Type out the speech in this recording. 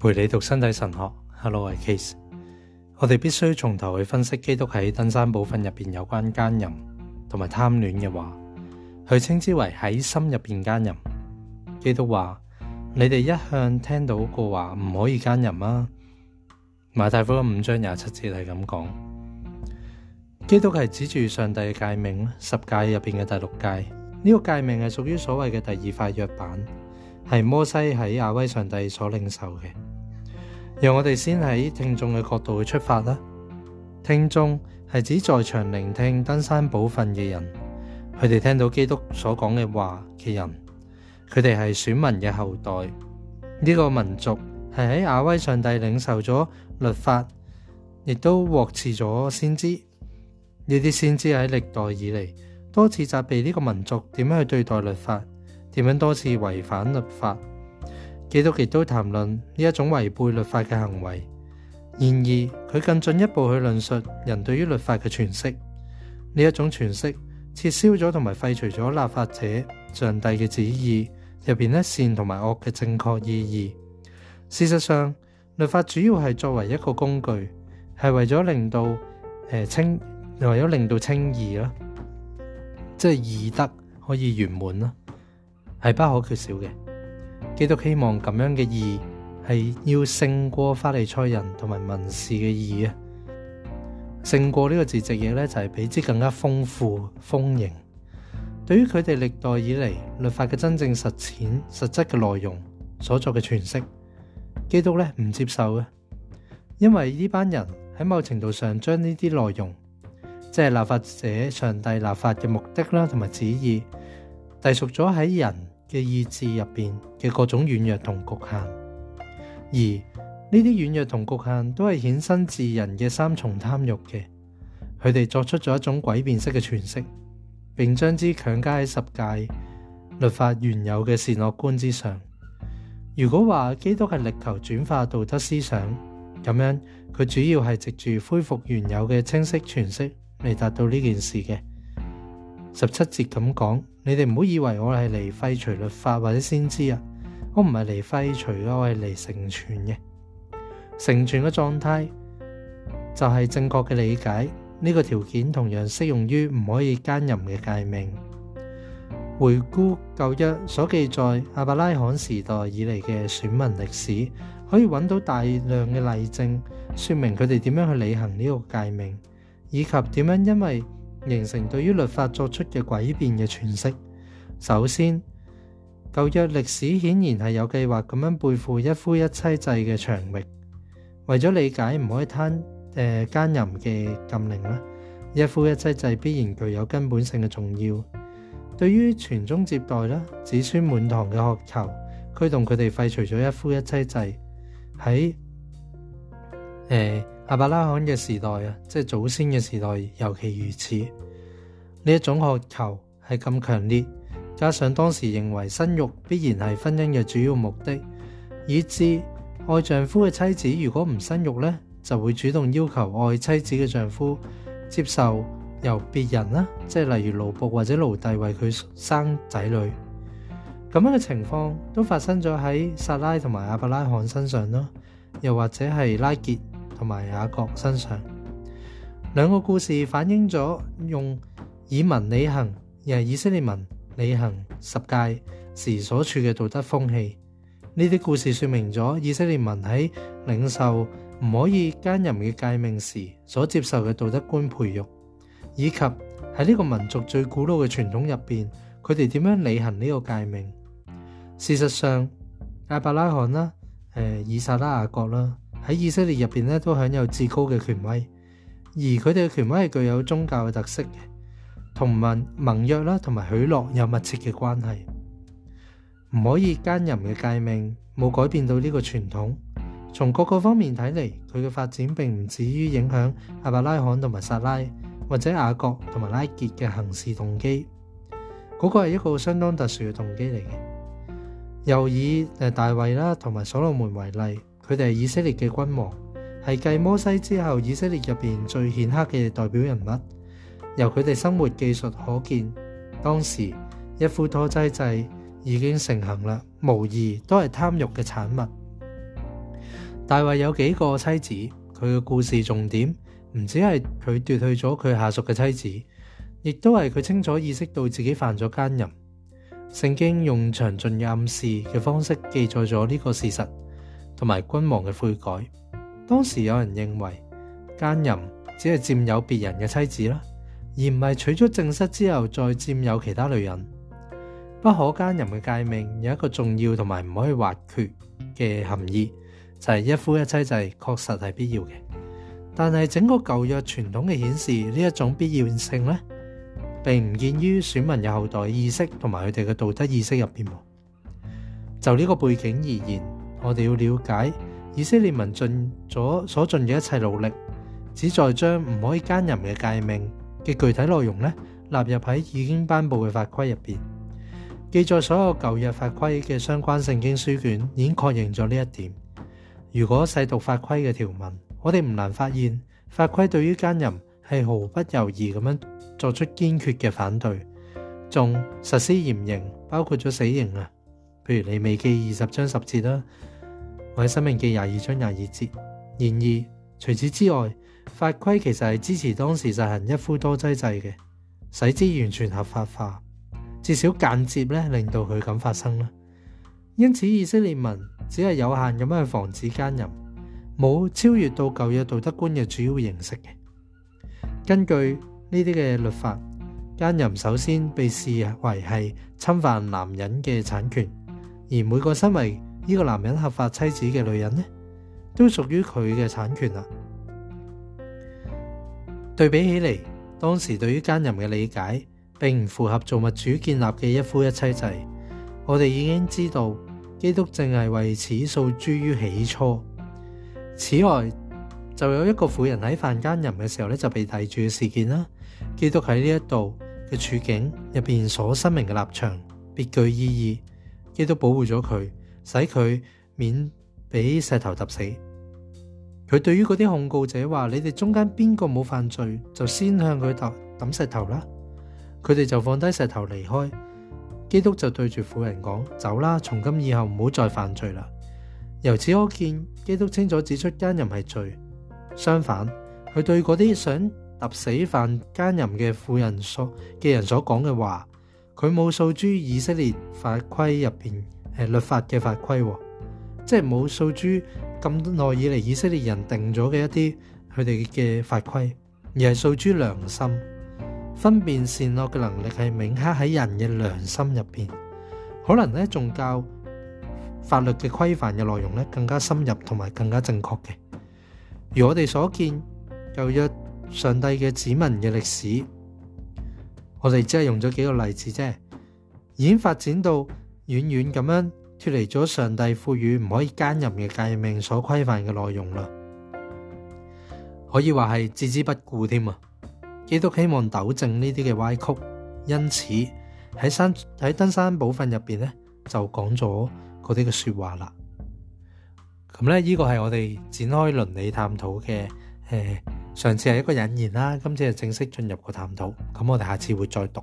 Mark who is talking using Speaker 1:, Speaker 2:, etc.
Speaker 1: 陪你读身体神学 h e l l o 系 Case。我哋必须从头去分析基督喺登山部分入边有关奸淫同埋贪恋嘅话，佢称之为喺心入边奸淫。基督话：你哋一向听到个话唔可以奸淫啊。马太福音五章廿七节系咁讲。基督系指住上帝嘅诫命十诫入边嘅第六诫，呢个诫命系属于所谓嘅第二块约板，系摩西喺亚威上帝所领受嘅。让我哋先喺听众嘅角度去出发啦。听众系指在场聆听登山宝训嘅人，佢哋听到基督所讲嘅话嘅人，佢哋系选民嘅后代。呢个民族系喺亚威上帝领受咗律法，亦都获赐咗先知。呢啲先知喺历代以嚟多次责备呢个民族点样去对待律法，点样多次违反律法。基督亦都谈论呢一种违背律法嘅行为，然而佢更进一步去论述人对于律法嘅诠释。呢一种诠释撤销咗同埋废除咗立法者上帝嘅旨意入边咧善同埋恶嘅正确意义。事实上，律法主要系作为一个工具，系为咗令到诶清，为咗令到清义啦，即系义德可以圆满啦，系不可缺少嘅。基督希望咁样嘅义系要胜过法利赛人同埋文士嘅义啊，胜过呢个字直译咧就系比之更加丰富丰盈。对于佢哋历代以嚟律法嘅真正实践实质嘅内容所作嘅诠释，基督咧唔接受嘅，因为呢班人喺某程度上将呢啲内容即系立法者上帝立法嘅目的啦，同埋旨意，隶属咗喺人。嘅意志入边嘅各种软弱同局限，而呢啲软弱同局限都系衍生自人嘅三重贪欲嘅，佢哋作出咗一种诡辩式嘅诠释，并将之强加喺十诫律法原有嘅善恶观之上。如果话基督系力求转化道德思想，咁样佢主要系藉住恢复原有嘅清晰诠释嚟达到呢件事嘅。十七節咁講，你哋唔好以為我係嚟废除律法或者先知啊！我唔係嚟废除啊，我係嚟成全嘅。成全嘅狀態就係正確嘅理解。呢個條件同樣適用於唔可以兼任嘅界命。回顧舊一所記載阿伯拉罕時代以嚟嘅選民歷史，可以揾到大量嘅例證，說明佢哋點樣去履行呢個界命，以及點樣因為。形成對於律法作出嘅詭辩嘅诠釋。首先，舊約歷史顯然係有計劃咁樣背負一夫一妻制嘅長域。為咗理解唔可以攤奸淫嘅禁令啦。一夫一妻制必然具有根本性嘅重要。對於傳宗接代啦、子孫滿堂嘅渴求，驅動佢哋廢除咗一夫一妻制喺誒。阿伯拉罕嘅時代啊，即系祖先嘅時代，尤其如此呢一種渴求係咁強烈，加上當時認為生育必然係婚姻嘅主要目的，以致愛丈夫嘅妻子如果唔生育呢，就會主動要求愛妻子嘅丈夫接受由別人啦，即系例如奴仆或者奴隶為佢生仔女咁樣嘅情況都發生咗喺撒拉同埋阿伯拉罕身上啦，又或者係拉傑。同埋雅各身上两个故事反映咗用以民理行，系以色列民理行十诫时所处嘅道德风气。呢啲故事说明咗以色列民喺领袖唔可以奸淫嘅诫命时所接受嘅道德观培育，以及喺呢个民族最古老嘅传统入边，佢哋点样理行呢个诫命。事实上，阿伯拉罕啦，诶，以撒、拉雅各啦。喺以色列入边咧，都享有至高嘅权威，而佢哋嘅权威系具有宗教嘅特色嘅，同盟盟约啦，同埋许诺有密切嘅关系，唔可以奸淫嘅诫命冇改变到呢个传统。从各个方面睇嚟，佢嘅发展并唔至于影响阿伯拉罕同埋撒拉或者雅各同埋拉杰嘅行事动机。嗰个系一个相当特殊嘅动机嚟嘅。又以诶大卫啦，同埋所罗门为例。佢哋系以色列嘅君王，系继摩西之后，以色列入边最显赫嘅代表人物。由佢哋生活技术可见，当时一夫多妻制已经成行啦，无疑都系贪欲嘅产物。大卫有几个妻子，佢嘅故事重点唔止系佢夺去咗佢下属嘅妻子，亦都系佢清楚意识到自己犯咗奸淫。圣经用详尽暗示嘅方式记载咗呢个事实。同埋君王嘅悔改，当时有人认为奸淫只系占有别人嘅妻子啦，而唔系娶咗正室之后再占有其他女人。不可奸淫嘅戒命有一个重要同埋唔可以挖缺嘅含义，就系一夫一妻制确实系必要嘅。但系整个旧约传统嘅显示呢一种必要性呢，并唔见于选民嘅后代意识同埋佢哋嘅道德意识入边。就呢个背景而言。我哋要了解以色列民尽咗所尽嘅一切努力，旨在将唔可以奸淫嘅诫命嘅具体内容咧纳入喺已经颁布嘅法规入边。记载所有旧约法规嘅相关圣经书卷已经确认咗呢一点。如果细读法规嘅条文，我哋唔难发现法规对于奸淫系毫不犹豫咁样作出坚决嘅反对，仲实施严刑，包括咗死刑啊，譬如你未记二十章十节啦。喺《生命记》廿二章廿二节。然而除此之外，法规其实系支持当时实行一夫多妻制嘅，使之完全合法化，至少间接咧令到佢咁发生啦。因此，以色列民只系有限咁去防止奸淫，冇超越到旧约道德观嘅主要形式嘅。根据呢啲嘅律法，奸淫首先被视为系侵犯男人嘅产权，而每个身为呢个男人合法妻子嘅女人呢，都属于佢嘅产权啦。对比起嚟，当时对于奸淫嘅理解，并唔符合造物主建立嘅一夫一妻制。我哋已经知道，基督正系为此诉诸于起初。此外，就有一个妇人喺犯奸淫嘅时候咧，就被提住嘅事件啦。基督喺呢一度嘅处境入边所声明嘅立场，别具意义。基督保护咗佢。使佢免俾石头揼死。佢对于嗰啲控告者话：，你哋中间边个冇犯罪，就先向佢揼抌石头啦。佢哋就放低石头离开。基督就对住妇人讲：，走啦，从今以后唔好再犯罪啦。由此可见，基督清楚指出奸淫系罪。相反，佢对嗰啲想揼死犯奸淫嘅妇人所嘅人所讲嘅话，佢冇诉诸以色列法规入边。诶，律法嘅法规，即系冇诉诸咁耐以嚟以色列人定咗嘅一啲佢哋嘅法规，而系诉诸良心分辨善恶嘅能力系铭刻喺人嘅良心入边，可能咧仲教法律嘅规范嘅内容咧更加深入同埋更加正确嘅。如我哋所见，由约上帝嘅指民嘅历史，我哋只系用咗几个例子啫，已经发展到。远远咁样脱离咗上帝赋予唔可以兼任嘅诫命所规范嘅内容啦，可以话系置之不顾添啊！基督希望纠正呢啲嘅歪曲，因此喺山喺登山宝训入边咧就讲咗嗰啲嘅说话啦。咁咧呢个系我哋展开伦理探讨嘅诶，上次系一个引言啦，今次系正式进入个探讨。咁我哋下次会再读。